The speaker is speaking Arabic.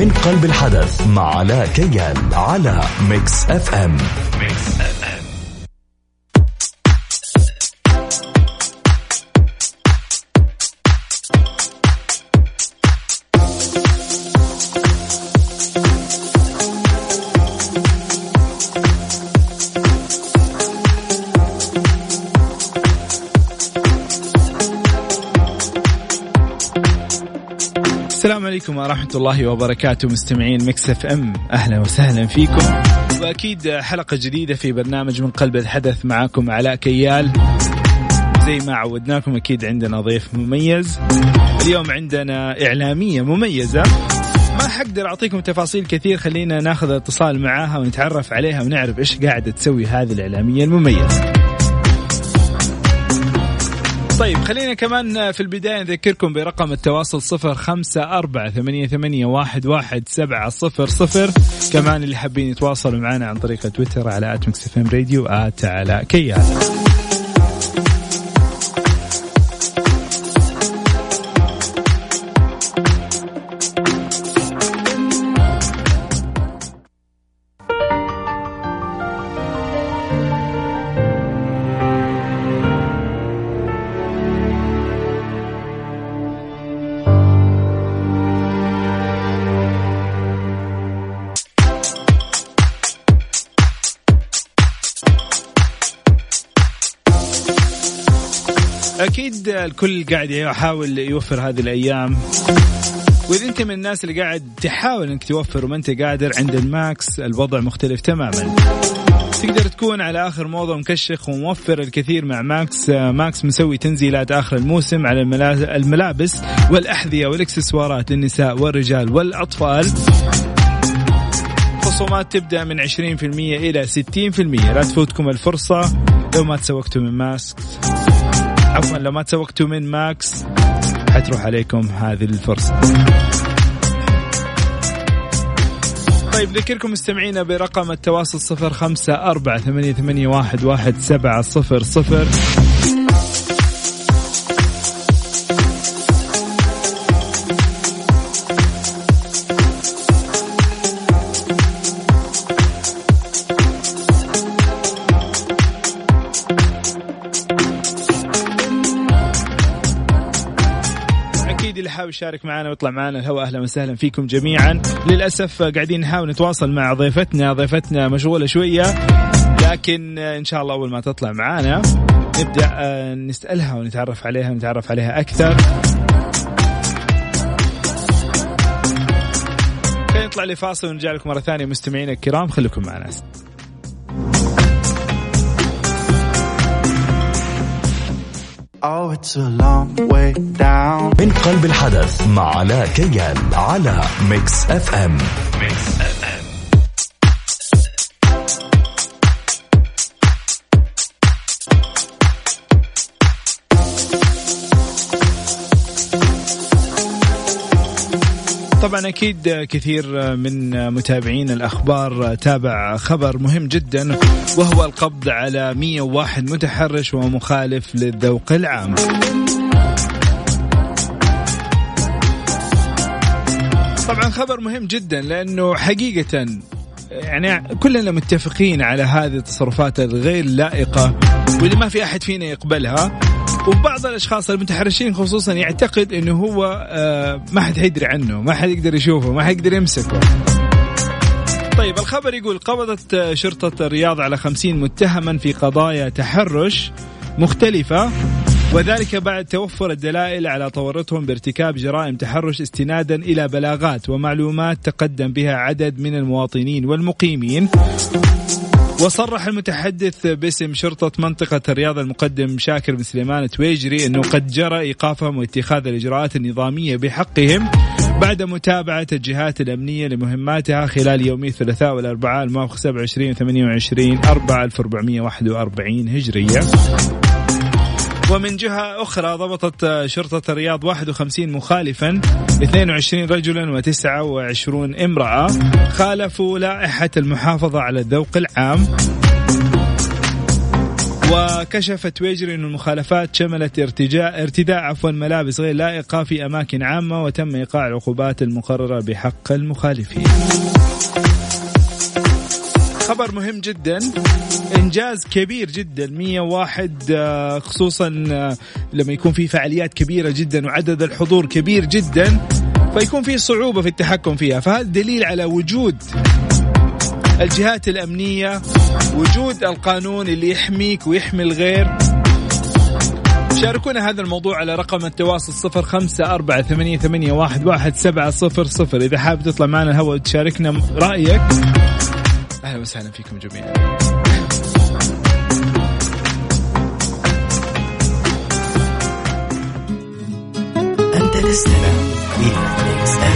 من قلب الحدث مع علاء كيال على ميكس أف أم. ميكس أف عليكم ورحمة الله وبركاته مستمعين Mix FM. أهلا وسهلا فيكم. وأكيد حلقة جديدة في برنامج من قلب الحدث معاكم علاء كيال. زي ما عودناكم أكيد عندنا ضيف مميز. اليوم عندنا إعلامية مميزة. ما حقدر أعطيكم تفاصيل كثير خلينا ناخذ اتصال معاها ونتعرف عليها ونعرف إيش قاعدة تسوي هذه الإعلامية المميزة. طيب خلينا كمان في البداية نذكركم برقم التواصل صفر خمسة أربعة ثمانية, ثمانية واحد, واحد سبعة صفر صفر. كمان اللي حابين يتواصلوا معنا عن طريق تويتر على at Mix Radio at علاء كيال أكيد الكل قاعد يحاول يوفر هذه الأيام. وإذا أنت من الناس اللي قاعد تحاول إنك توفر وما أنت قادر عند ال Max الوضع مختلف تماما. تقدر تكون على آخر موضه مكشخ وموفر الكثير مع Max. Max مسوي تنزيلات آخر الموسم على الملابس والأحذية والإكسسوارات للنساء والرجال والأطفال. خصومات تبدأ من 20% إلى 60% لا تفوتكم الفرصة لو ما تسوقتوا من ماسك. عفوا لو ما تسوقتوا من ماكس حتروح عليكم هذه الفرصة. طيب ذكركم مستمعينا برقم التواصل صفر خمسة أربعة ثمانية, واحد سبعة صفر صفر. حاب يشارك معنا ويطلع معنا الهواء أهلا وسهلا فيكم جميعا. للأسف قاعدين نحاول نتواصل مع ضيفتنا ضيفتنا مشغولة شوية لكن إن شاء الله أول ما تطلع معنا نبدأ آه، نسألها ونتعرف عليها ونتعرف عليها أكثر. خلينا نطلع لفاصل ونرجع لكم مرة ثانية مستمعينا الكرام خليكم معنا. Oh, it's a long way down. من قلب الحدث مع علاء كيال على Mix FM Mix FM طبعا أكيد كثير من متابعين الأخبار تابع خبر مهم جدا وهو القبض على 101 متحرش ومخالف للذوق العام. طبعا خبر مهم جدا لأنه حقيقه يعني كلنا متفقين على هذه التصرفات الغير لائقة واللي ما في أحد فينا يقبلها. وبعض الأشخاص المتحرشين خصوصا يعتقد إنه هو آه، ما حد حيدري عنه ما حد يقدر يشوفه ما حد يقدر يمسكه. طيب الخبر يقول قبضت شرطة الرياض على خمسين متهما في قضايا تحرش مختلفة. وذلك بعد توفر الدلائل على تورطهم بارتكاب جرائم تحرش استنادا إلى بلاغات ومعلومات تقدم بها عدد من المواطنين والمقيمين. وصرح المتحدث باسم شرطة منطقة الرياض المقدم شاكر بن سليمان تويجري أنه قد جرى إيقافهم واتخاذ الإجراءات النظامية بحقهم بعد متابعة الجهات الأمنية لمهماتها خلال يومي الثلاثاء والأربعاء الموافق 27 و 28 4 1441 هجرية. ومن جهة أخرى ضبطت شرطة الرياض 51 مخالفا 22 رجلا و29 امرأة خالفوا لائحة المحافظة على الذوق العام. وكشفت ويجري أن المخالفات شملت ارتجاء ارتداء عفوا ملابس غير لائقة في أماكن عامة وتم إيقاع العقوبات المقررة بحق المخالفين. خبر مهم جدا. إنجاز كبير جدا. 101 آه، خصوصا آه، لما يكون في فعاليات كبيرة جدا وعدد الحضور كبير جدا فيكون في صعوبة في التحكم فيها. فهذا دليل على وجود الجهات الأمنية وجود القانون اللي يحميك ويحمي الغير؟ شاركونا هذا الموضوع على رقم التواصل صفر خمسة أربعة ثمانية, ثمانية واحد, واحد سبعة صفر صفر. إذا حاب تطلع معنا الهواء وتشاركنا رأيك أهلا وسهلا فيكم جميعا. تستمع إلى